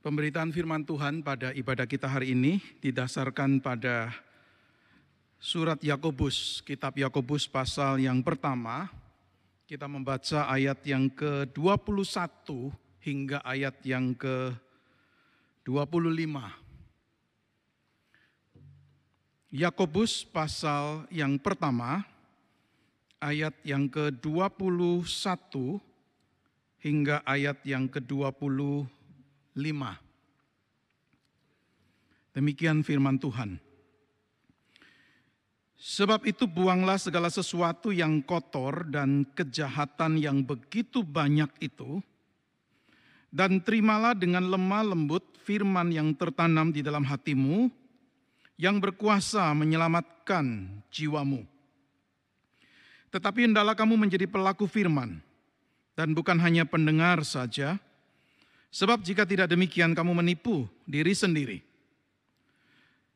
Pemberitaan firman Tuhan pada ibadah kita hari ini didasarkan pada surat Yakobus, kitab Yakobus pasal yang pertama. Kita membaca ayat yang ke-21 hingga ayat yang ke-25. Yakobus pasal yang pertama ayat yang ke-21 hingga ayat yang ke-25. Demikian firman Tuhan. Sebab itu buanglah segala sesuatu yang kotor dan kejahatan yang begitu banyak itu, dan terimalah dengan lemah lembut firman yang tertanam di dalam hatimu, yang berkuasa menyelamatkan jiwamu. Tetapi hendaklah kamu menjadi pelaku firman, dan bukan hanya pendengar saja, sebab jika tidak demikian kamu menipu diri sendiri.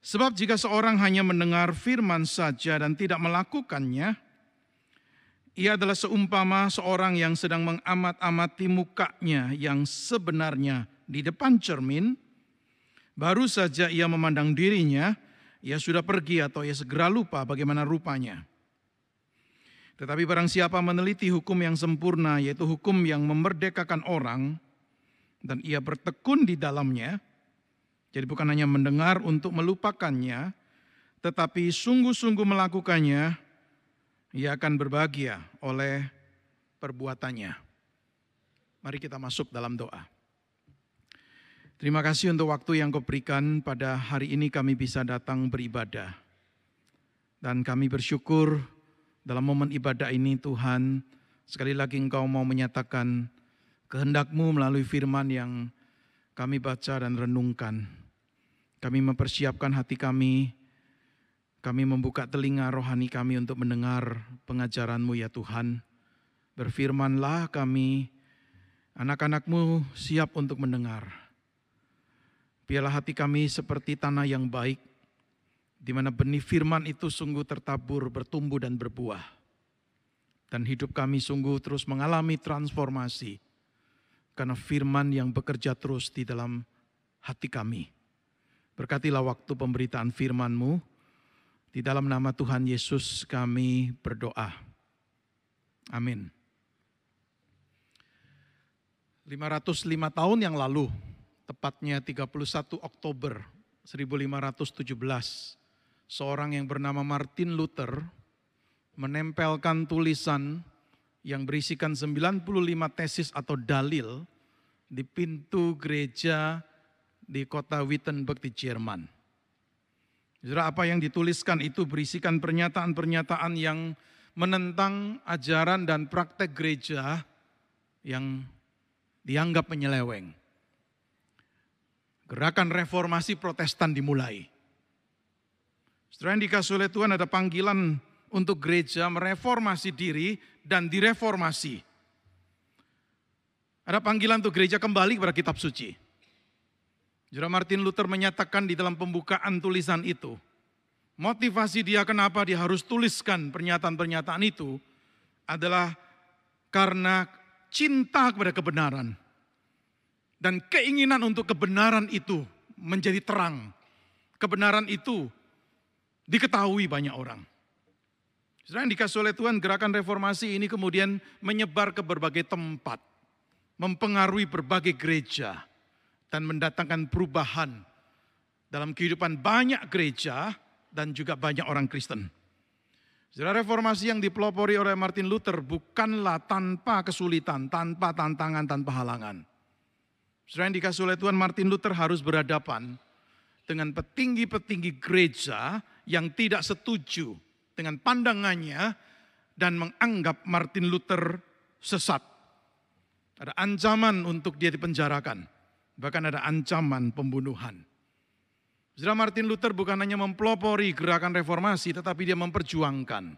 Sebab jika seorang hanya mendengar firman saja dan tidak melakukannya, ia adalah seumpama seorang yang sedang mengamat-amati mukanya yang sebenarnya di depan cermin, baru saja ia memandang dirinya, ia sudah pergi atau ia segera lupa bagaimana rupanya. Tetapi barang siapa meneliti hukum yang sempurna, yaitu hukum yang memerdekakan orang, dan ia bertekun di dalamnya, jadi bukan hanya mendengar untuk melupakannya, tetapi sungguh-sungguh melakukannya, ia akan berbahagia oleh perbuatannya. Mari kita masuk dalam doa. Terima kasih untuk waktu yang kau berikan pada hari ini kami bisa datang beribadah. Dan kami bersyukur dalam momen ibadah ini Tuhan, sekali lagi Engkau mau menyatakan kehendakmu melalui firman yang kami baca dan renungkan. Kami mempersiapkan hati kami, kami membuka telinga rohani kami untuk mendengar pengajaran-Mu ya Tuhan. Berfirmanlah kami, anak-anak-Mu siap untuk mendengar. Biarlah hati kami seperti tanah yang baik, di mana benih firman itu sungguh tertabur, bertumbuh dan berbuah. Dan hidup kami sungguh terus mengalami transformasi, karena firman yang bekerja terus di dalam hati kami. Berkatilah waktu pemberitaan firman-Mu. Di dalam nama Tuhan Yesus kami berdoa. Amin. 505 tahun yang lalu, tepatnya 31 Oktober 1517, seorang yang bernama Martin Luther menempelkan tulisan yang berisikan 95 tesis atau dalil di pintu gereja di kota Wittenberg di Jerman. Saudara, apa yang dituliskan itu berisikan pernyataan-pernyataan yang menentang ajaran dan praktek gereja yang dianggap menyeleweng. Gerakan reformasi protestan dimulai. Setelah yang dikasih oleh Tuhan ada panggilan untuk gereja mereformasi diri dan direformasi. Ada panggilan untuk gereja kembali kepada kitab suci. Saudara Martin Luther menyatakan di dalam pembukaan tulisan itu, motivasi dia kenapa dia harus tuliskan pernyataan-pernyataan itu adalah karena cinta kepada kebenaran dan keinginan untuk kebenaran itu menjadi terang. Kebenaran itu diketahui banyak orang. Saudara yang dikasih oleh Tuhan, gerakan reformasi ini kemudian menyebar ke berbagai tempat, mempengaruhi berbagai gereja dan mendatangkan perubahan dalam kehidupan banyak gereja dan juga banyak orang Kristen. Sejarah reformasi yang dipelopori oleh Martin Luther bukanlah tanpa kesulitan, tanpa tantangan, tanpa halangan. Sejarah yang dikasih oleh Tuhan Martin Luther harus berhadapan dengan petinggi-petinggi gereja yang tidak setuju dengan pandangannya dan menganggap Martin Luther sesat. Ada ancaman untuk dia dipenjarakan. Bahkan ada ancaman pembunuhan. Saudara Martin Luther bukan hanya mempelopori gerakan reformasi, tetapi dia memperjuangkan.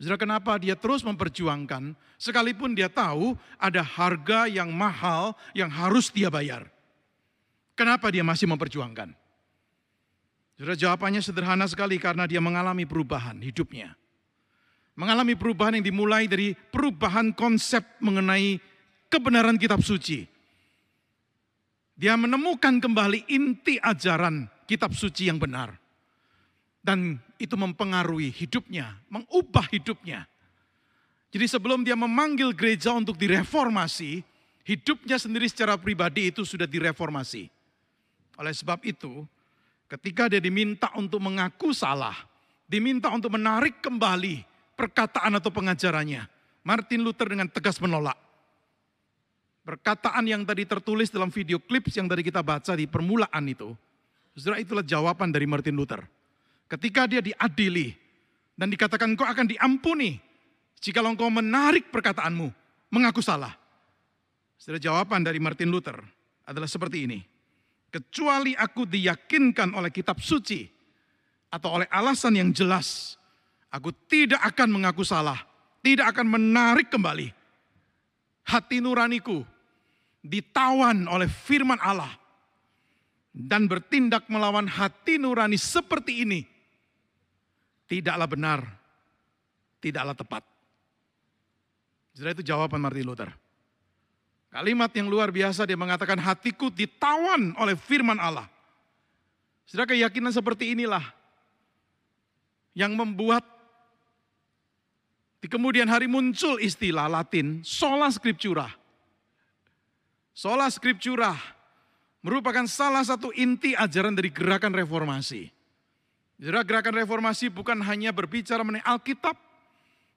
Saudara kenapa dia terus memperjuangkan, sekalipun dia tahu ada harga yang mahal yang harus dia bayar. Kenapa dia masih memperjuangkan? Saudara jawabannya sederhana sekali karena dia mengalami perubahan hidupnya. Mengalami perubahan yang dimulai dari perubahan konsep mengenai kebenaran kitab suci Dia menemukan kembali inti ajaran kitab suci yang benar. Dan itu mempengaruhi hidupnya, mengubah hidupnya. Jadi sebelum dia memanggil gereja untuk direformasi, hidupnya sendiri secara pribadi itu sudah direformasi. Oleh sebab itu, ketika dia diminta untuk mengaku salah, diminta untuk menarik kembali perkataan atau pengajarannya, Martin Luther dengan tegas menolak. Perkataan yang tadi tertulis dalam video clips yang tadi kita baca di permulaan itu, saudara itulah jawaban dari Martin Luther. Ketika dia diadili dan dikatakan kau akan diampuni jika engkau menarik perkataanmu, mengaku salah. Saudara jawaban dari Martin Luther adalah seperti ini. Kecuali aku diyakinkan oleh kitab suci atau oleh alasan yang jelas, aku tidak akan mengaku salah, tidak akan menarik kembali hati nuraniku ditawan oleh firman Allah dan bertindak melawan hati nurani seperti ini tidaklah benar, tidaklah tepat. Jadi itu jawaban Martin Luther. Kalimat yang luar biasa dia mengatakan hatiku ditawan oleh firman Allah. Sudah keyakinan seperti inilah yang membuat di kemudian hari muncul istilah Latin sola scriptura Sola Scriptura merupakan salah satu inti ajaran dari gerakan reformasi. Jadi gerakan reformasi bukan hanya berbicara mengenai Alkitab,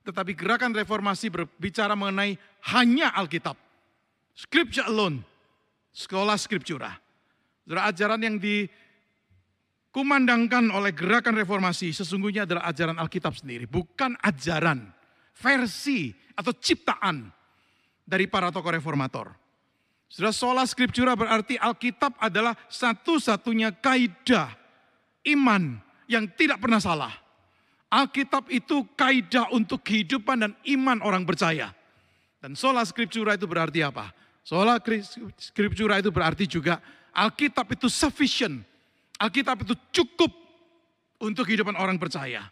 tetapi gerakan reformasi berbicara mengenai hanya Alkitab. Scripture alone, sekolah scriptura. Jadi ajaran yang dikumandangkan oleh gerakan reformasi sesungguhnya adalah ajaran Alkitab sendiri, bukan ajaran, versi atau ciptaan dari para tokoh reformator. Sudah sola scriptura berarti Alkitab adalah satu-satunya kaidah iman yang tidak pernah salah. Alkitab itu kaidah untuk kehidupan dan iman orang percaya. Dan sola scriptura itu berarti apa? Sola scriptura itu berarti juga Alkitab itu sufficient. Alkitab itu cukup untuk kehidupan orang percaya.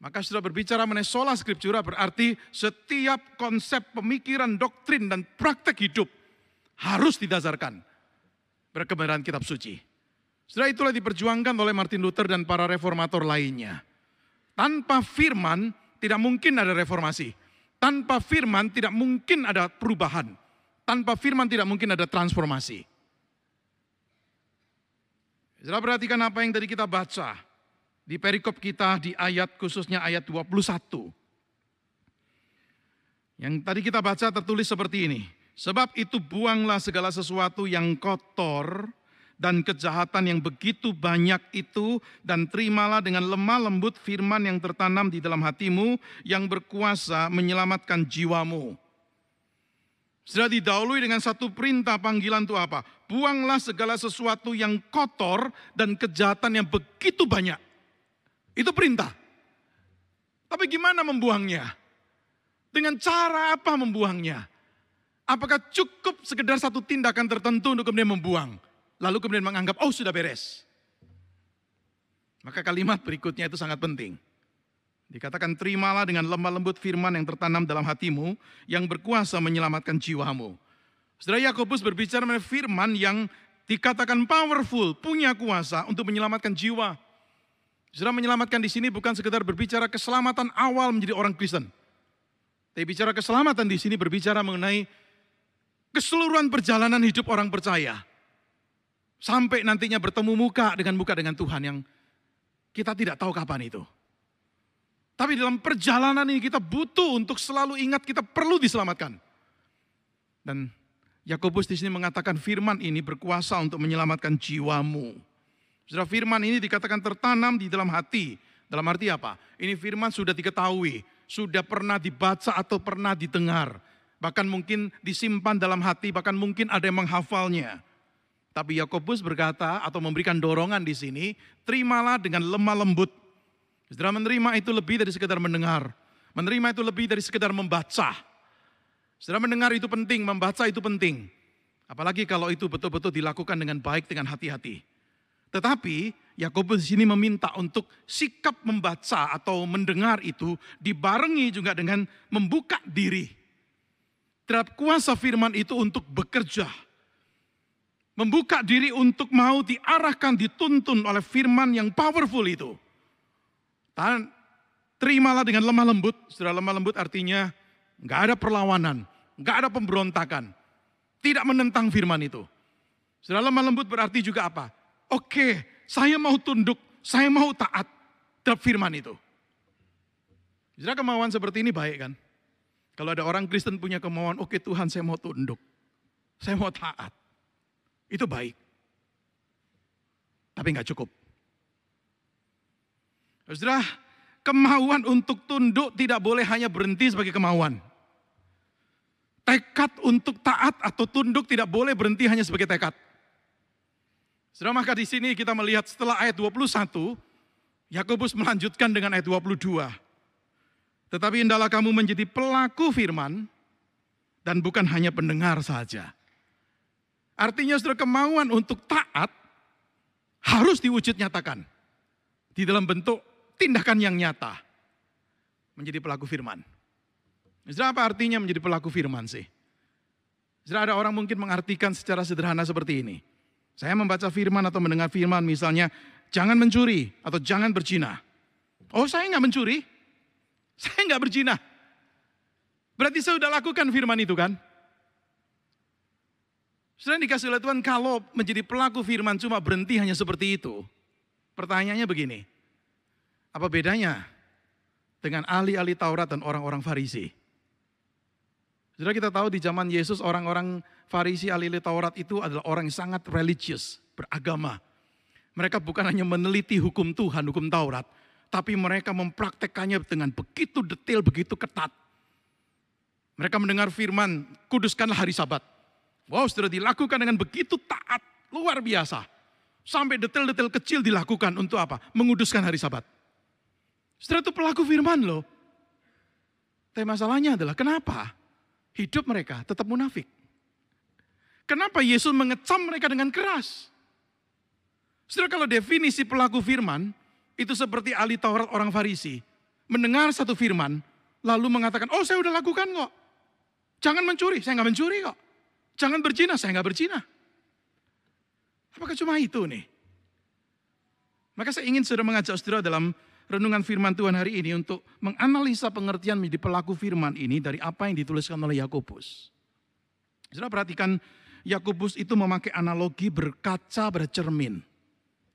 Maka sudah berbicara mengenai sola scriptura berarti setiap konsep pemikiran, doktrin, dan praktek hidup harus didasarkan berkebenaran kitab suci. Setelah itulah diperjuangkan oleh Martin Luther dan para reformator lainnya. Tanpa firman tidak mungkin ada reformasi. Tanpa firman tidak mungkin ada perubahan. Tanpa firman tidak mungkin ada transformasi. Setelah perhatikan apa yang tadi kita baca di perikop kita di ayat khususnya ayat 21. Yang tadi kita baca tertulis seperti ini. Sebab itu buanglah segala sesuatu yang kotor dan kejahatan yang begitu banyak itu dan terimalah dengan lemah lembut firman yang tertanam di dalam hatimu yang berkuasa menyelamatkan jiwamu. Sudah didahului dengan satu perintah panggilan itu apa? Buanglah segala sesuatu yang kotor dan kejahatan yang begitu banyak. Itu perintah. Tapi gimana membuangnya? Dengan cara apa membuangnya? Apakah cukup sekedar satu tindakan tertentu untuk kemudian membuang? Lalu kemudian menganggap, oh sudah beres. Maka kalimat berikutnya itu sangat penting. Dikatakan terimalah dengan lemah lembut firman yang tertanam dalam hatimu yang berkuasa menyelamatkan jiwamu. Saudara Yakobus berbicara mengenai firman yang dikatakan powerful, punya kuasa untuk menyelamatkan jiwa. Saudara menyelamatkan di sini bukan sekedar berbicara keselamatan awal menjadi orang Kristen. Tapi bicara keselamatan di sini berbicara mengenai keseluruhan perjalanan hidup orang percaya. Sampai nantinya bertemu muka dengan muka dengan Tuhan yang kita tidak tahu kapan itu. Tapi dalam perjalanan ini kita butuh untuk selalu ingat kita perlu diselamatkan. Dan Yakobus di sini mengatakan firman ini berkuasa untuk menyelamatkan jiwamu. Sudah firman ini dikatakan tertanam di dalam hati. Dalam arti apa? Ini firman sudah diketahui, sudah pernah dibaca atau pernah didengar bahkan mungkin disimpan dalam hati, bahkan mungkin ada yang menghafalnya. Tapi Yakobus berkata atau memberikan dorongan di sini, terimalah dengan lemah lembut. Setelah menerima itu lebih dari sekedar mendengar. Menerima itu lebih dari sekedar membaca. Setelah mendengar itu penting, membaca itu penting. Apalagi kalau itu betul-betul dilakukan dengan baik, dengan hati-hati. Tetapi Yakobus di sini meminta untuk sikap membaca atau mendengar itu dibarengi juga dengan membuka diri terhadap kuasa firman itu untuk bekerja. Membuka diri untuk mau diarahkan, dituntun oleh firman yang powerful itu. Dan terimalah dengan lemah lembut. Sudah lemah lembut artinya nggak ada perlawanan, nggak ada pemberontakan. Tidak menentang firman itu. Sudah lemah lembut berarti juga apa? Oke, saya mau tunduk, saya mau taat terhadap firman itu. Jadi kemauan seperti ini baik kan? Kalau ada orang Kristen punya kemauan, oke Tuhan saya mau tunduk, saya mau taat. Itu baik. Tapi nggak cukup. Saudara, kemauan untuk tunduk tidak boleh hanya berhenti sebagai kemauan. Tekad untuk taat atau tunduk tidak boleh berhenti hanya sebagai tekad. Saudara, maka di sini kita melihat setelah ayat 21, Yakobus melanjutkan dengan ayat 22. Tetapi indahlah kamu menjadi pelaku firman dan bukan hanya pendengar saja. Artinya saudara kemauan untuk taat harus diwujud nyatakan. Di dalam bentuk tindakan yang nyata. Menjadi pelaku firman. Saudara apa artinya menjadi pelaku firman sih? Saudara ada orang mungkin mengartikan secara sederhana seperti ini. Saya membaca firman atau mendengar firman misalnya, jangan mencuri atau jangan berzina. Oh saya nggak mencuri, saya nggak berzina. Berarti saya sudah lakukan firman itu kan? Sudah dikasih oleh Tuhan kalau menjadi pelaku firman cuma berhenti hanya seperti itu. Pertanyaannya begini, apa bedanya dengan ahli-ahli Taurat dan orang-orang Farisi? Sudah kita tahu di zaman Yesus orang-orang Farisi ahli Taurat itu adalah orang yang sangat religius, beragama. Mereka bukan hanya meneliti hukum Tuhan, hukum Taurat, tapi mereka mempraktekannya dengan begitu detail, begitu ketat. Mereka mendengar firman, kuduskanlah hari sabat. Wow, sudah dilakukan dengan begitu taat, luar biasa. Sampai detail-detail kecil dilakukan untuk apa? Menguduskan hari sabat. Setelah itu pelaku firman loh. Tapi masalahnya adalah kenapa hidup mereka tetap munafik? Kenapa Yesus mengecam mereka dengan keras? Saudara kalau definisi pelaku firman, itu seperti ahli Taurat orang Farisi. Mendengar satu firman, lalu mengatakan, oh saya udah lakukan kok. Jangan mencuri, saya nggak mencuri kok. Jangan berzina, saya nggak berzina. Apakah cuma itu nih? Maka saya ingin saudara mengajak saudara dalam renungan firman Tuhan hari ini untuk menganalisa pengertian menjadi pelaku firman ini dari apa yang dituliskan oleh Yakobus. Saudara perhatikan Yakobus itu memakai analogi berkaca pada cermin.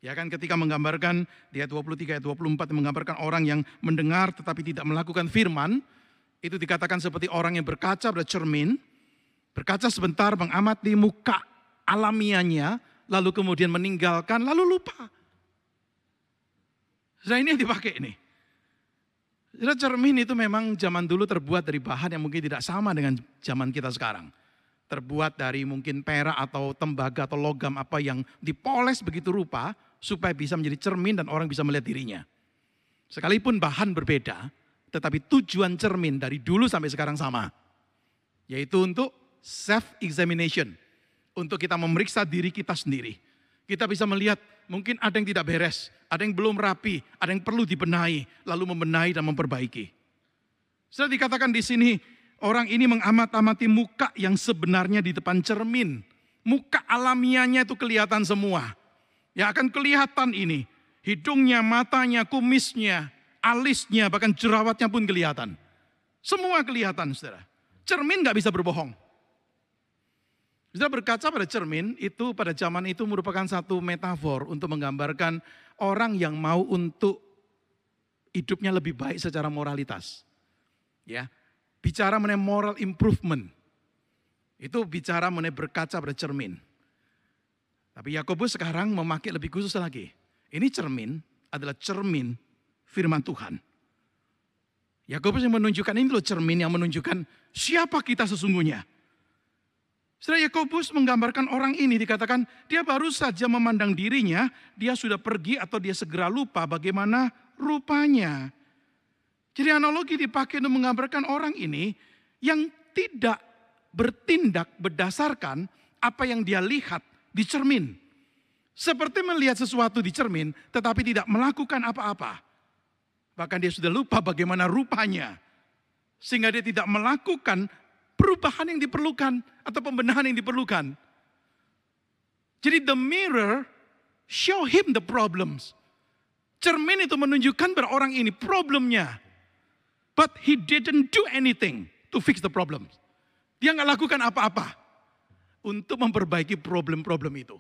Ya kan ketika menggambarkan di ayat 23 ayat 24 menggambarkan orang yang mendengar tetapi tidak melakukan firman, itu dikatakan seperti orang yang berkaca pada cermin, berkaca sebentar mengamati muka alamiahnya, lalu kemudian meninggalkan, lalu lupa. Nah ini yang dipakai ini. cermin itu memang zaman dulu terbuat dari bahan yang mungkin tidak sama dengan zaman kita sekarang terbuat dari mungkin perak atau tembaga atau logam apa yang dipoles begitu rupa supaya bisa menjadi cermin dan orang bisa melihat dirinya. Sekalipun bahan berbeda, tetapi tujuan cermin dari dulu sampai sekarang sama. Yaitu untuk self examination, untuk kita memeriksa diri kita sendiri. Kita bisa melihat mungkin ada yang tidak beres, ada yang belum rapi, ada yang perlu dibenahi, lalu membenahi dan memperbaiki. Sudah dikatakan di sini Orang ini mengamat-amati muka yang sebenarnya di depan cermin. Muka alamiahnya itu kelihatan semua. Ya akan kelihatan ini. Hidungnya, matanya, kumisnya, alisnya, bahkan jerawatnya pun kelihatan. Semua kelihatan, saudara. Cermin nggak bisa berbohong. Saudara berkaca pada cermin, itu pada zaman itu merupakan satu metafor untuk menggambarkan orang yang mau untuk hidupnya lebih baik secara moralitas. Ya, bicara mengenai moral improvement. Itu bicara mengenai berkaca pada cermin. Tapi Yakobus sekarang memakai lebih khusus lagi. Ini cermin adalah cermin firman Tuhan. Yakobus yang menunjukkan ini loh cermin yang menunjukkan siapa kita sesungguhnya. Setelah Yakobus menggambarkan orang ini dikatakan dia baru saja memandang dirinya, dia sudah pergi atau dia segera lupa bagaimana rupanya. Jadi analogi dipakai untuk menggambarkan orang ini yang tidak bertindak berdasarkan apa yang dia lihat di cermin. Seperti melihat sesuatu di cermin tetapi tidak melakukan apa-apa. Bahkan dia sudah lupa bagaimana rupanya. Sehingga dia tidak melakukan perubahan yang diperlukan atau pembenahan yang diperlukan. Jadi the mirror show him the problems. Cermin itu menunjukkan pada orang ini problemnya. But he didn't do anything to fix the problems. Dia nggak lakukan apa-apa untuk memperbaiki problem-problem itu.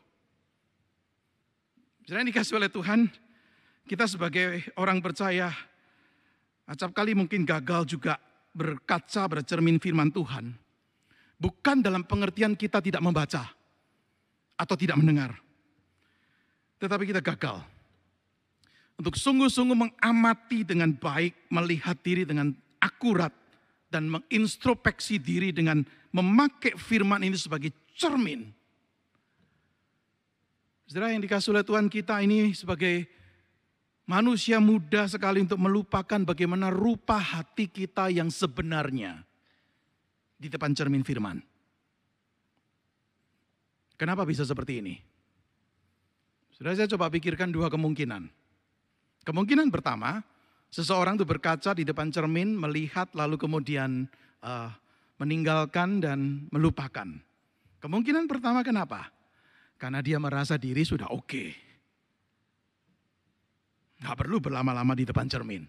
Misalnya dikasih oleh Tuhan, kita sebagai orang percaya, acap kali mungkin gagal juga berkaca bercermin firman Tuhan. Bukan dalam pengertian kita tidak membaca atau tidak mendengar. Tetapi kita gagal. Untuk sungguh-sungguh mengamati dengan baik, melihat diri dengan akurat, dan mengintrospeksi diri dengan memakai firman ini sebagai cermin. Saudara yang dikasih oleh Tuhan kita ini sebagai manusia muda sekali untuk melupakan bagaimana rupa hati kita yang sebenarnya di depan cermin firman. Kenapa bisa seperti ini? Sudah saya coba pikirkan dua kemungkinan. Kemungkinan pertama, seseorang itu berkaca di depan cermin, melihat lalu kemudian uh, meninggalkan dan melupakan. Kemungkinan pertama kenapa? Karena dia merasa diri sudah oke. Okay. Gak perlu berlama-lama di depan cermin.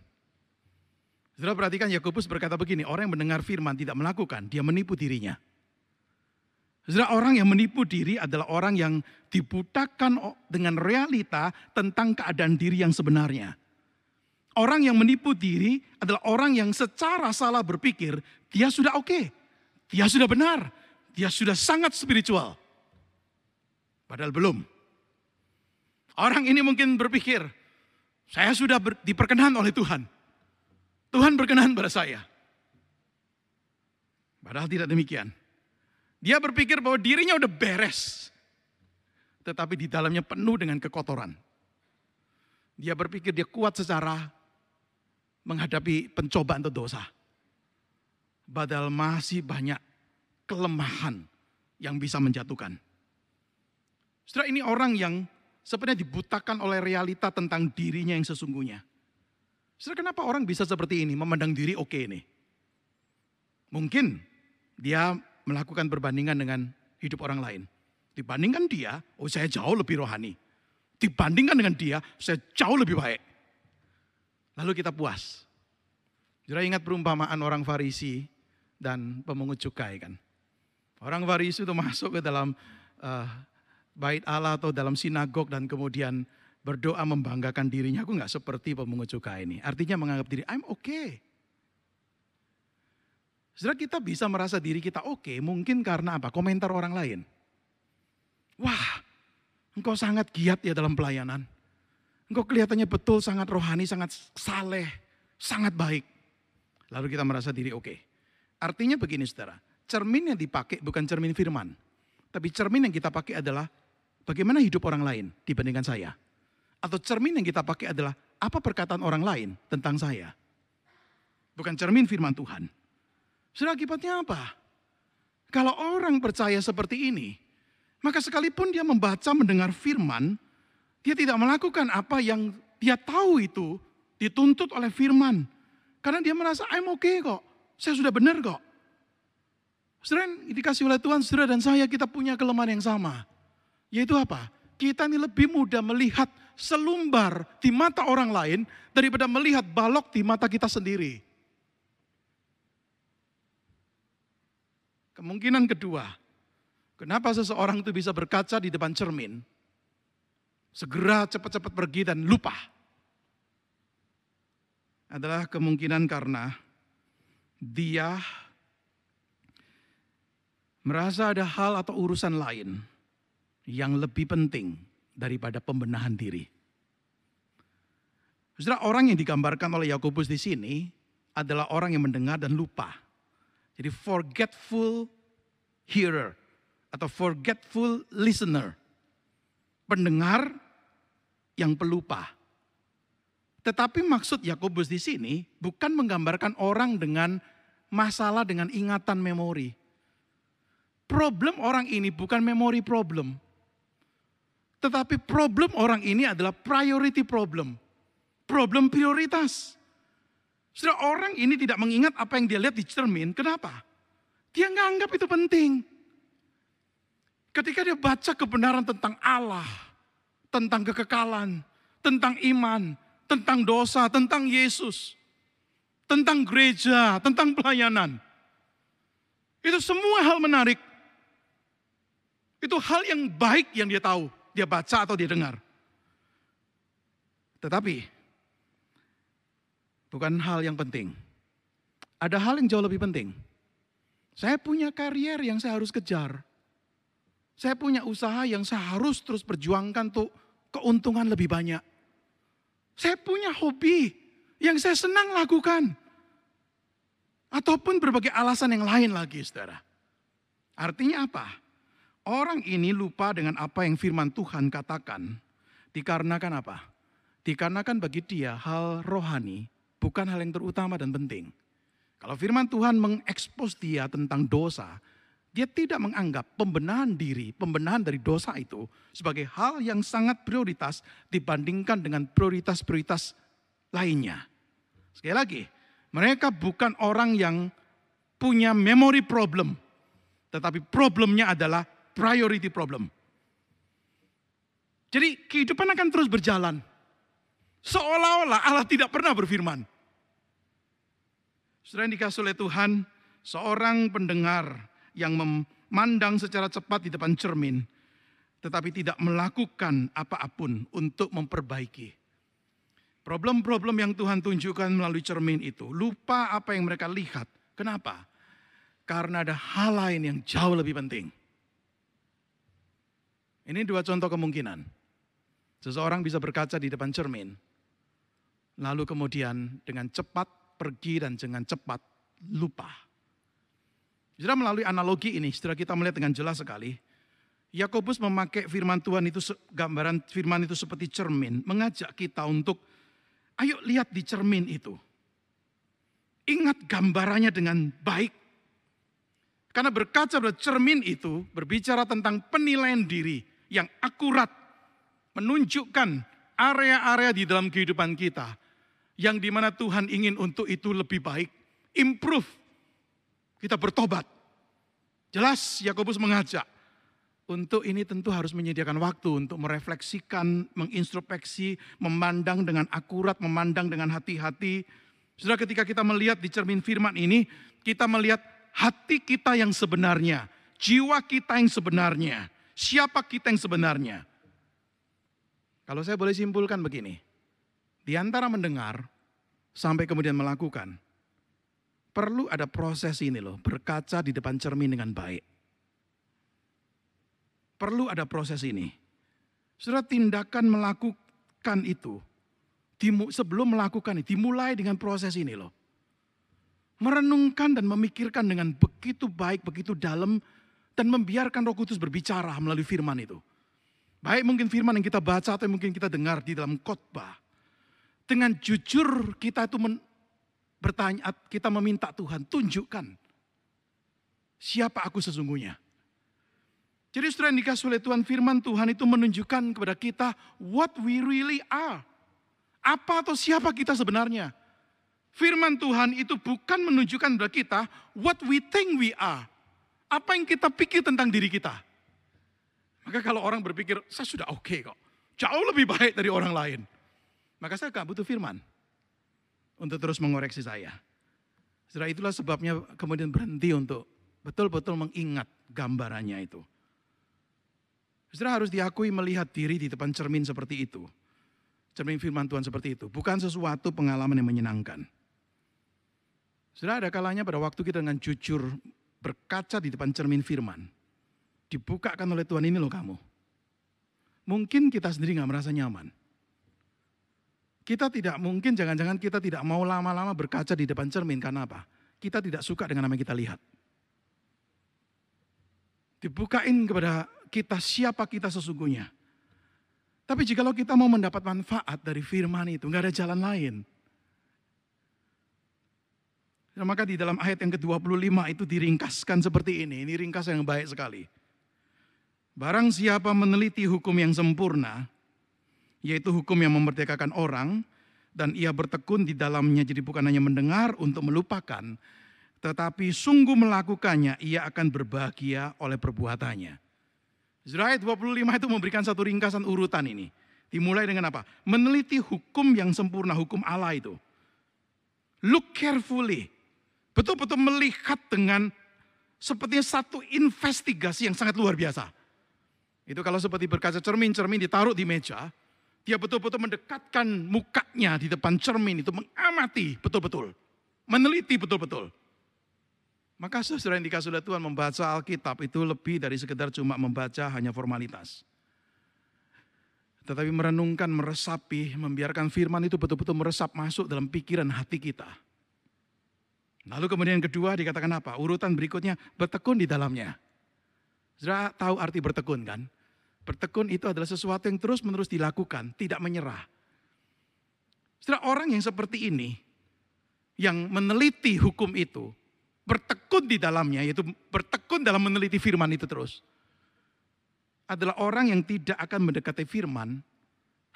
Saudara perhatikan Yakobus berkata begini, orang yang mendengar firman tidak melakukan, dia menipu dirinya. Saudara orang yang menipu diri adalah orang yang dibutakan dengan realita tentang keadaan diri yang sebenarnya. Orang yang menipu diri adalah orang yang secara salah berpikir, dia sudah oke, okay, dia sudah benar, dia sudah sangat spiritual. Padahal belum. Orang ini mungkin berpikir, saya sudah ber, diperkenan oleh Tuhan. Tuhan berkenan pada saya. Padahal tidak demikian. Dia berpikir bahwa dirinya udah beres. Tetapi di dalamnya penuh dengan kekotoran. Dia berpikir dia kuat secara menghadapi pencobaan atau dosa. Padahal masih banyak kelemahan yang bisa menjatuhkan. Setelah ini orang yang sebenarnya dibutakan oleh realita tentang dirinya yang sesungguhnya. Setelah kenapa orang bisa seperti ini, memandang diri oke ini? Mungkin dia melakukan perbandingan dengan hidup orang lain. Dibandingkan dia, oh saya jauh lebih rohani. Dibandingkan dengan dia, saya jauh lebih baik. Lalu kita puas. Jadi ingat perumpamaan orang Farisi dan pemungut cukai kan. Orang Farisi itu masuk ke dalam uh, bait Allah atau dalam sinagog dan kemudian berdoa membanggakan dirinya. Aku nggak seperti pemungut cukai ini. Artinya menganggap diri, I'm okay. Saudara kita bisa merasa diri kita oke okay, mungkin karena apa? Komentar orang lain. Wah, engkau sangat giat ya dalam pelayanan. Engkau kelihatannya betul sangat rohani, sangat saleh, sangat baik. Lalu kita merasa diri oke. Okay. Artinya begini saudara, cermin yang dipakai bukan cermin firman. Tapi cermin yang kita pakai adalah bagaimana hidup orang lain dibandingkan saya. Atau cermin yang kita pakai adalah apa perkataan orang lain tentang saya. Bukan cermin firman Tuhan. Sudah akibatnya apa? Kalau orang percaya seperti ini, maka sekalipun dia membaca mendengar firman, dia tidak melakukan apa yang dia tahu itu dituntut oleh firman. Karena dia merasa, I'm okay kok. Saya sudah benar kok. Saudara dikasih oleh Tuhan, saudara dan saya kita punya kelemahan yang sama. Yaitu apa? Kita ini lebih mudah melihat selumbar di mata orang lain daripada melihat balok di mata kita sendiri. Kemungkinan kedua, kenapa seseorang itu bisa berkaca di depan cermin, segera cepat-cepat pergi dan lupa. Adalah kemungkinan karena dia merasa ada hal atau urusan lain yang lebih penting daripada pembenahan diri. Saudara, orang yang digambarkan oleh Yakobus di sini adalah orang yang mendengar dan lupa. Jadi forgetful hearer atau forgetful listener. Pendengar yang pelupa. Tetapi maksud Yakobus di sini bukan menggambarkan orang dengan masalah dengan ingatan memori. Problem orang ini bukan memori problem. Tetapi problem orang ini adalah priority problem. Problem prioritas. Sudah orang ini tidak mengingat apa yang dia lihat di cermin. Kenapa? Dia nggak anggap itu penting. Ketika dia baca kebenaran tentang Allah, tentang kekekalan, tentang iman, tentang dosa, tentang Yesus, tentang gereja, tentang pelayanan. Itu semua hal menarik. Itu hal yang baik yang dia tahu, dia baca atau dia dengar. Tetapi bukan hal yang penting. Ada hal yang jauh lebih penting. Saya punya karier yang saya harus kejar. Saya punya usaha yang saya harus terus perjuangkan untuk keuntungan lebih banyak. Saya punya hobi yang saya senang lakukan. Ataupun berbagai alasan yang lain lagi, saudara. Artinya apa? Orang ini lupa dengan apa yang firman Tuhan katakan. Dikarenakan apa? Dikarenakan bagi dia hal rohani bukan hal yang terutama dan penting. Kalau firman Tuhan mengekspos dia tentang dosa, dia tidak menganggap pembenahan diri, pembenahan dari dosa itu sebagai hal yang sangat prioritas dibandingkan dengan prioritas-prioritas lainnya. Sekali lagi, mereka bukan orang yang punya memory problem, tetapi problemnya adalah priority problem. Jadi kehidupan akan terus berjalan. Seolah-olah Allah tidak pernah berfirman. Sudah dikasih oleh Tuhan, seorang pendengar yang memandang secara cepat di depan cermin, tetapi tidak melakukan apa-apun untuk memperbaiki. Problem-problem yang Tuhan tunjukkan melalui cermin itu, lupa apa yang mereka lihat. Kenapa? Karena ada hal lain yang jauh lebih penting. Ini dua contoh kemungkinan. Seseorang bisa berkaca di depan cermin, lalu kemudian dengan cepat pergi dan dengan cepat lupa. Saudara melalui analogi ini, setelah kita melihat dengan jelas sekali, Yakobus memakai firman Tuhan itu gambaran firman itu seperti cermin, mengajak kita untuk ayo lihat di cermin itu. Ingat gambarannya dengan baik. Karena berkaca pada cermin itu berbicara tentang penilaian diri yang akurat, menunjukkan area-area di dalam kehidupan kita yang di mana Tuhan ingin untuk itu lebih baik, improve kita bertobat. Jelas Yakobus mengajak untuk ini tentu harus menyediakan waktu untuk merefleksikan, mengintrospeksi, memandang dengan akurat, memandang dengan hati-hati. Sudah ketika kita melihat di cermin firman ini, kita melihat hati kita yang sebenarnya, jiwa kita yang sebenarnya, siapa kita yang sebenarnya. Kalau saya boleh simpulkan begini, di antara mendengar sampai kemudian melakukan, perlu ada proses ini loh, berkaca di depan cermin dengan baik. Perlu ada proses ini. Sudah tindakan melakukan itu, sebelum melakukan itu, dimulai dengan proses ini loh. Merenungkan dan memikirkan dengan begitu baik, begitu dalam, dan membiarkan roh kudus berbicara melalui firman itu. Baik mungkin firman yang kita baca atau mungkin kita dengar di dalam khotbah. Dengan jujur kita itu bertanya, kita meminta Tuhan, tunjukkan siapa aku sesungguhnya. Jadi setelah yang dikasih oleh Tuhan, firman Tuhan itu menunjukkan kepada kita what we really are. Apa atau siapa kita sebenarnya. Firman Tuhan itu bukan menunjukkan kepada kita what we think we are. Apa yang kita pikir tentang diri kita. Maka kalau orang berpikir, saya sudah oke okay kok. Jauh lebih baik dari orang lain. Maka saya gak butuh firman untuk terus mengoreksi saya. Setelah itulah sebabnya kemudian berhenti untuk betul-betul mengingat gambarannya itu. Saudara harus diakui melihat diri di depan cermin seperti itu. Cermin firman Tuhan seperti itu. Bukan sesuatu pengalaman yang menyenangkan. Saudara ada kalanya pada waktu kita dengan jujur berkaca di depan cermin firman. Dibukakan oleh Tuhan ini loh kamu. Mungkin kita sendiri nggak merasa nyaman. Kita tidak mungkin, jangan-jangan kita tidak mau lama-lama berkaca di depan cermin. Karena apa? Kita tidak suka dengan apa yang kita lihat. Dibukain kepada kita siapa kita sesungguhnya. Tapi jikalau kita mau mendapat manfaat dari firman itu, nggak ada jalan lain. Dan maka di dalam ayat yang ke-25 itu diringkaskan seperti ini. Ini ringkas yang baik sekali. Barang siapa meneliti hukum yang sempurna, yaitu hukum yang memerdekakan orang, dan ia bertekun di dalamnya, jadi bukan hanya mendengar untuk melupakan, tetapi sungguh melakukannya, ia akan berbahagia oleh perbuatannya. Zura 25 itu memberikan satu ringkasan urutan ini. Dimulai dengan apa? Meneliti hukum yang sempurna, hukum Allah itu. Look carefully. Betul-betul melihat dengan sepertinya satu investigasi yang sangat luar biasa. Itu kalau seperti berkaca cermin, cermin ditaruh di meja, dia betul-betul mendekatkan mukanya di depan cermin itu mengamati betul-betul. Meneliti betul-betul. Maka saudara yang dikasih oleh Tuhan membaca Alkitab itu lebih dari sekedar cuma membaca hanya formalitas. Tetapi merenungkan, meresapi, membiarkan firman itu betul-betul meresap masuk dalam pikiran hati kita. Lalu kemudian yang kedua dikatakan apa? Urutan berikutnya bertekun di dalamnya. Saudara tahu arti bertekun kan? Bertekun itu adalah sesuatu yang terus-menerus dilakukan, tidak menyerah. Saudara orang yang seperti ini, yang meneliti hukum itu, bertekun di dalamnya, yaitu bertekun dalam meneliti firman itu terus. Adalah orang yang tidak akan mendekati firman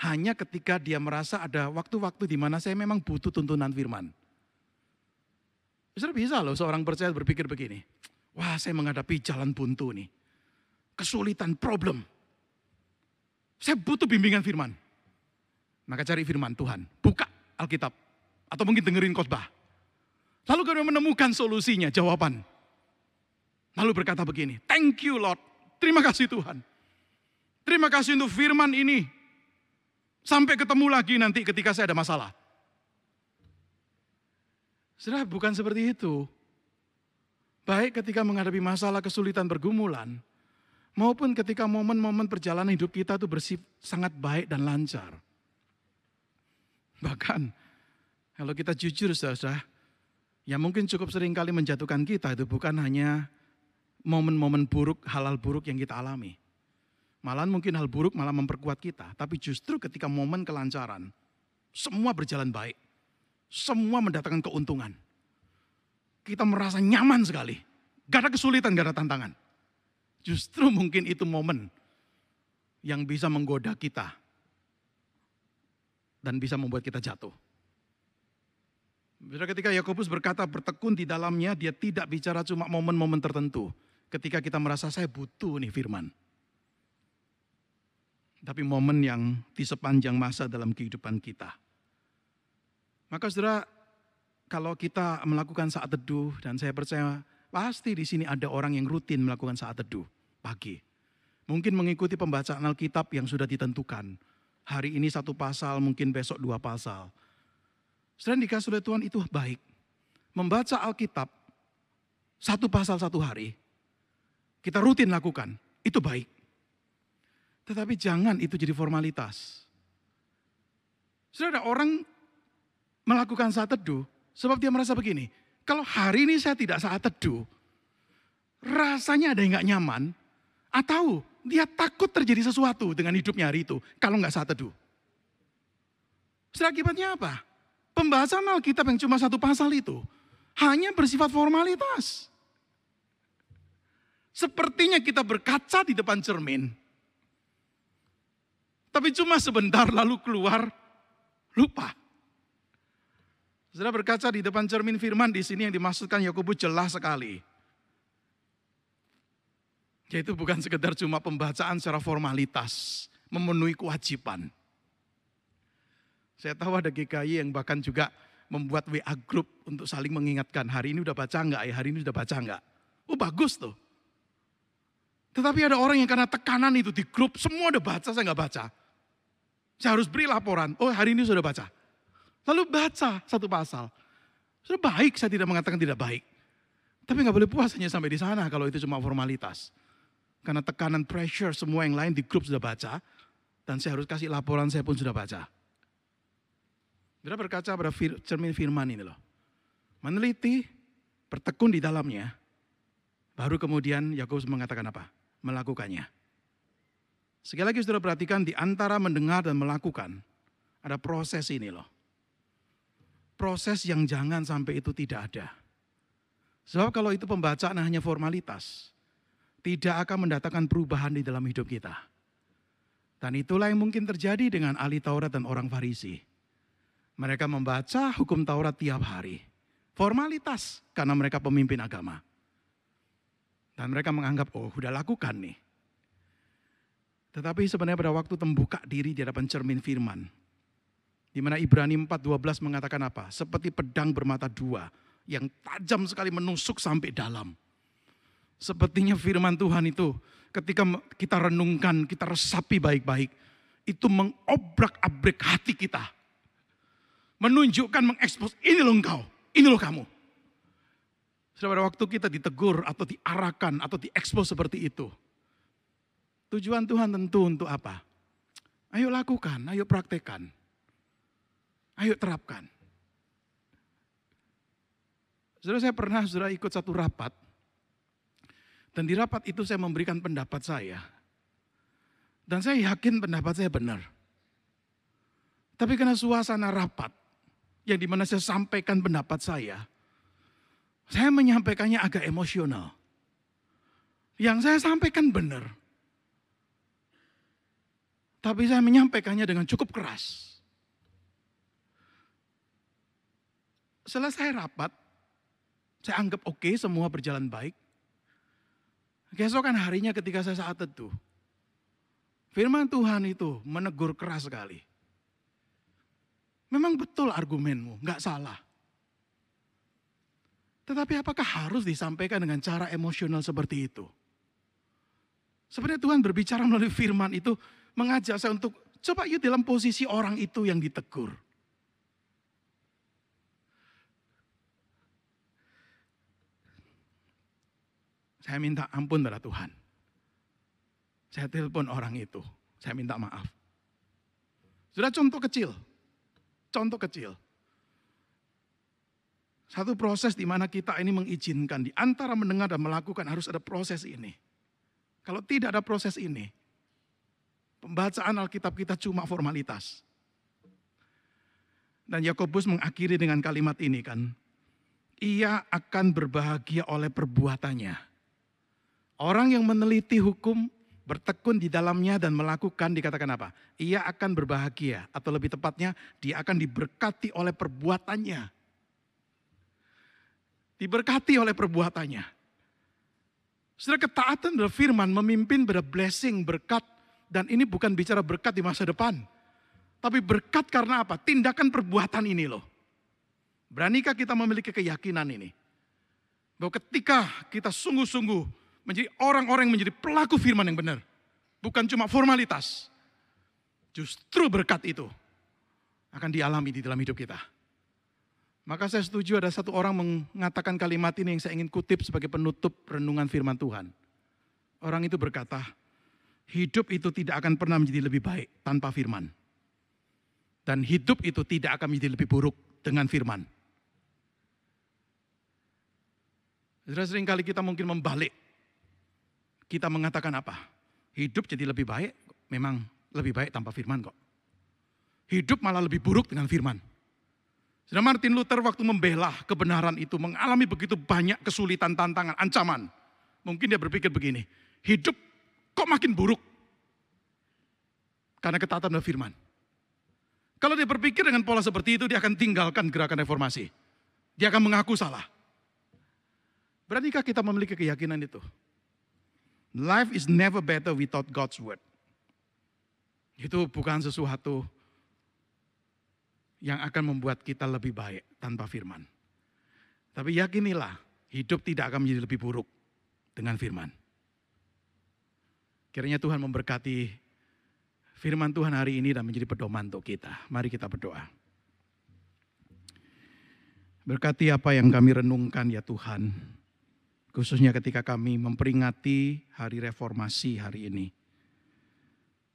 hanya ketika dia merasa ada waktu-waktu di mana saya memang butuh tuntunan firman. Bisa bisa loh seorang percaya berpikir begini, wah saya menghadapi jalan buntu nih, kesulitan, problem. Saya butuh bimbingan firman. Maka cari firman Tuhan, buka Alkitab. Atau mungkin dengerin khotbah Lalu kami menemukan solusinya, jawaban. Lalu berkata begini, thank you Lord, terima kasih Tuhan. Terima kasih untuk firman ini. Sampai ketemu lagi nanti ketika saya ada masalah. Sudah bukan seperti itu. Baik ketika menghadapi masalah kesulitan pergumulan, maupun ketika momen-momen perjalanan hidup kita itu bersih, sangat baik dan lancar. Bahkan kalau kita jujur saudara, yang mungkin cukup sering kali menjatuhkan kita itu bukan hanya momen-momen buruk, halal buruk yang kita alami. Malahan mungkin hal buruk malah memperkuat kita. Tapi justru ketika momen kelancaran, semua berjalan baik. Semua mendatangkan keuntungan. Kita merasa nyaman sekali. Gak ada kesulitan, gak ada tantangan. Justru mungkin itu momen yang bisa menggoda kita. Dan bisa membuat kita jatuh. Saudara ketika Yakobus berkata bertekun di dalamnya, dia tidak bicara cuma momen-momen tertentu. Ketika kita merasa saya butuh nih firman. Tapi momen yang di sepanjang masa dalam kehidupan kita. Maka saudara, kalau kita melakukan saat teduh, dan saya percaya pasti di sini ada orang yang rutin melakukan saat teduh pagi. Mungkin mengikuti pembacaan Alkitab yang sudah ditentukan. Hari ini satu pasal, mungkin besok dua pasal Saudara dikasih oleh Tuhan itu baik. Membaca Alkitab satu pasal satu hari, kita rutin lakukan, itu baik. Tetapi jangan itu jadi formalitas. Sudah ada orang melakukan saat teduh, sebab dia merasa begini, kalau hari ini saya tidak saat teduh, rasanya ada yang gak nyaman, atau dia takut terjadi sesuatu dengan hidupnya hari itu, kalau nggak saat teduh. Setelah akibatnya apa? Pembahasan Alkitab yang cuma satu pasal itu hanya bersifat formalitas. Sepertinya kita berkaca di depan cermin. Tapi cuma sebentar lalu keluar, lupa. Sudah berkaca di depan cermin firman di sini yang dimaksudkan Yakobus jelas sekali. Yaitu bukan sekedar cuma pembacaan secara formalitas, memenuhi kewajiban. Saya tahu ada GKI yang bahkan juga membuat WA group untuk saling mengingatkan. Hari ini udah baca enggak ya? Hari ini sudah baca enggak? Oh bagus tuh. Tetapi ada orang yang karena tekanan itu di grup, semua udah baca, saya nggak baca. Saya harus beri laporan, oh hari ini sudah baca. Lalu baca satu pasal. Sudah baik, saya tidak mengatakan tidak baik. Tapi nggak boleh puas hanya sampai di sana kalau itu cuma formalitas. Karena tekanan pressure semua yang lain di grup sudah baca. Dan saya harus kasih laporan saya pun sudah baca. Kita berkaca pada fir, cermin firman ini loh. Meneliti, bertekun di dalamnya, baru kemudian Yakobus mengatakan apa? Melakukannya. Sekali lagi sudah perhatikan di antara mendengar dan melakukan, ada proses ini loh. Proses yang jangan sampai itu tidak ada. Sebab kalau itu pembacaan hanya formalitas, tidak akan mendatangkan perubahan di dalam hidup kita. Dan itulah yang mungkin terjadi dengan ahli Taurat dan orang Farisi mereka membaca hukum Taurat tiap hari. Formalitas karena mereka pemimpin agama. Dan mereka menganggap, oh udah lakukan nih. Tetapi sebenarnya pada waktu membuka diri di hadapan cermin firman. Di mana Ibrani 4.12 mengatakan apa? Seperti pedang bermata dua yang tajam sekali menusuk sampai dalam. Sepertinya firman Tuhan itu ketika kita renungkan, kita resapi baik-baik. Itu mengobrak-abrik hati kita. Menunjukkan, mengekspos, ini loh engkau, ini loh kamu. Pada waktu kita ditegur atau diarahkan atau diekspos seperti itu Tujuan Tuhan tentu untuk apa? Ayo lakukan, ayo praktekkan. Ayo terapkan. Saudara saya pernah sudah ikut satu rapat. Dan di rapat itu saya memberikan pendapat saya. Dan saya yakin pendapat saya benar. Tapi karena suasana rapat, yang di mana saya sampaikan pendapat saya, saya menyampaikannya agak emosional. Yang saya sampaikan benar, tapi saya menyampaikannya dengan cukup keras. Selesai rapat, saya anggap oke okay, semua berjalan baik. Keesokan harinya ketika saya saat teduh, firman Tuhan itu menegur keras sekali. Memang betul argumenmu, nggak salah. Tetapi apakah harus disampaikan dengan cara emosional seperti itu? Sebenarnya Tuhan berbicara melalui firman itu mengajak saya untuk coba yuk dalam posisi orang itu yang ditegur. Saya minta ampun pada Tuhan. Saya telepon orang itu, saya minta maaf. Sudah contoh kecil, contoh kecil. Satu proses di mana kita ini mengizinkan di antara mendengar dan melakukan harus ada proses ini. Kalau tidak ada proses ini, Pembacaan Alkitab kita cuma formalitas. Dan Yakobus mengakhiri dengan kalimat ini kan. Ia akan berbahagia oleh perbuatannya. Orang yang meneliti hukum, bertekun di dalamnya dan melakukan dikatakan apa? Ia akan berbahagia atau lebih tepatnya dia akan diberkati oleh perbuatannya. Diberkati oleh perbuatannya. Setelah ketaatan adalah firman memimpin pada blessing, berkat, dan ini bukan bicara berkat di masa depan. Tapi berkat karena apa? Tindakan perbuatan ini loh. Beranikah kita memiliki keyakinan ini? Bahwa ketika kita sungguh-sungguh menjadi orang-orang yang menjadi pelaku firman yang benar. Bukan cuma formalitas. Justru berkat itu akan dialami di dalam hidup kita. Maka saya setuju ada satu orang mengatakan kalimat ini yang saya ingin kutip sebagai penutup renungan firman Tuhan. Orang itu berkata, hidup itu tidak akan pernah menjadi lebih baik tanpa firman. Dan hidup itu tidak akan menjadi lebih buruk dengan firman. Sudah sering kali kita mungkin membalik. Kita mengatakan apa? Hidup jadi lebih baik, memang lebih baik tanpa firman kok. Hidup malah lebih buruk dengan firman. Sudah Martin Luther waktu membela kebenaran itu mengalami begitu banyak kesulitan, tantangan, ancaman. Mungkin dia berpikir begini, hidup kok makin buruk? Karena ketaatan dan firman. Kalau dia berpikir dengan pola seperti itu, dia akan tinggalkan gerakan reformasi. Dia akan mengaku salah. Beranikah kita memiliki keyakinan itu? Life is never better without God's word. Itu bukan sesuatu yang akan membuat kita lebih baik tanpa firman. Tapi yakinilah, hidup tidak akan menjadi lebih buruk dengan firman. Kiranya Tuhan memberkati firman Tuhan hari ini dan menjadi pedoman untuk kita. Mari kita berdoa. Berkati apa yang kami renungkan ya Tuhan. Khususnya ketika kami memperingati hari reformasi hari ini.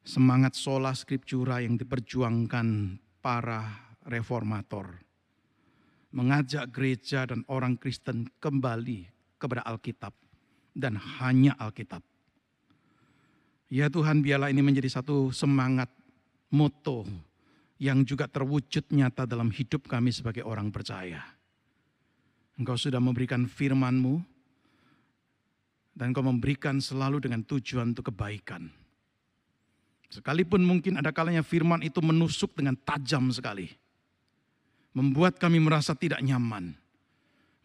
Semangat sola scriptura yang diperjuangkan para reformator. Mengajak gereja dan orang Kristen kembali kepada Alkitab. Dan hanya Alkitab Ya Tuhan biarlah ini menjadi satu semangat moto yang juga terwujud nyata dalam hidup kami sebagai orang percaya. Engkau sudah memberikan firman-Mu dan Engkau memberikan selalu dengan tujuan untuk kebaikan. Sekalipun mungkin ada kalanya firman itu menusuk dengan tajam sekali. Membuat kami merasa tidak nyaman.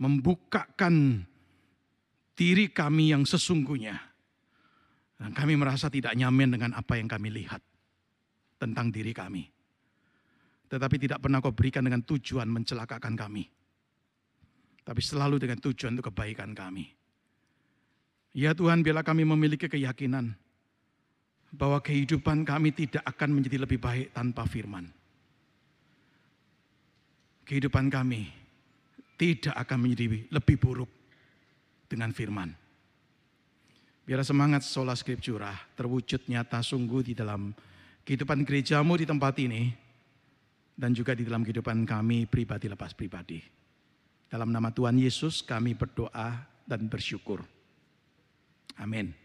Membukakan diri kami yang sesungguhnya Dan kami merasa tidak nyaman dengan apa yang kami lihat tentang diri kami. Tetapi tidak pernah kau berikan dengan tujuan mencelakakan kami. Tapi selalu dengan tujuan untuk kebaikan kami. Ya Tuhan, bila kami memiliki keyakinan bahwa kehidupan kami tidak akan menjadi lebih baik tanpa firman. Kehidupan kami tidak akan menjadi lebih buruk dengan firman. Biar semangat sola scriptura terwujud nyata sungguh di dalam kehidupan gerejamu di tempat ini dan juga di dalam kehidupan kami pribadi lepas pribadi. Dalam nama Tuhan Yesus kami berdoa dan bersyukur. Amin.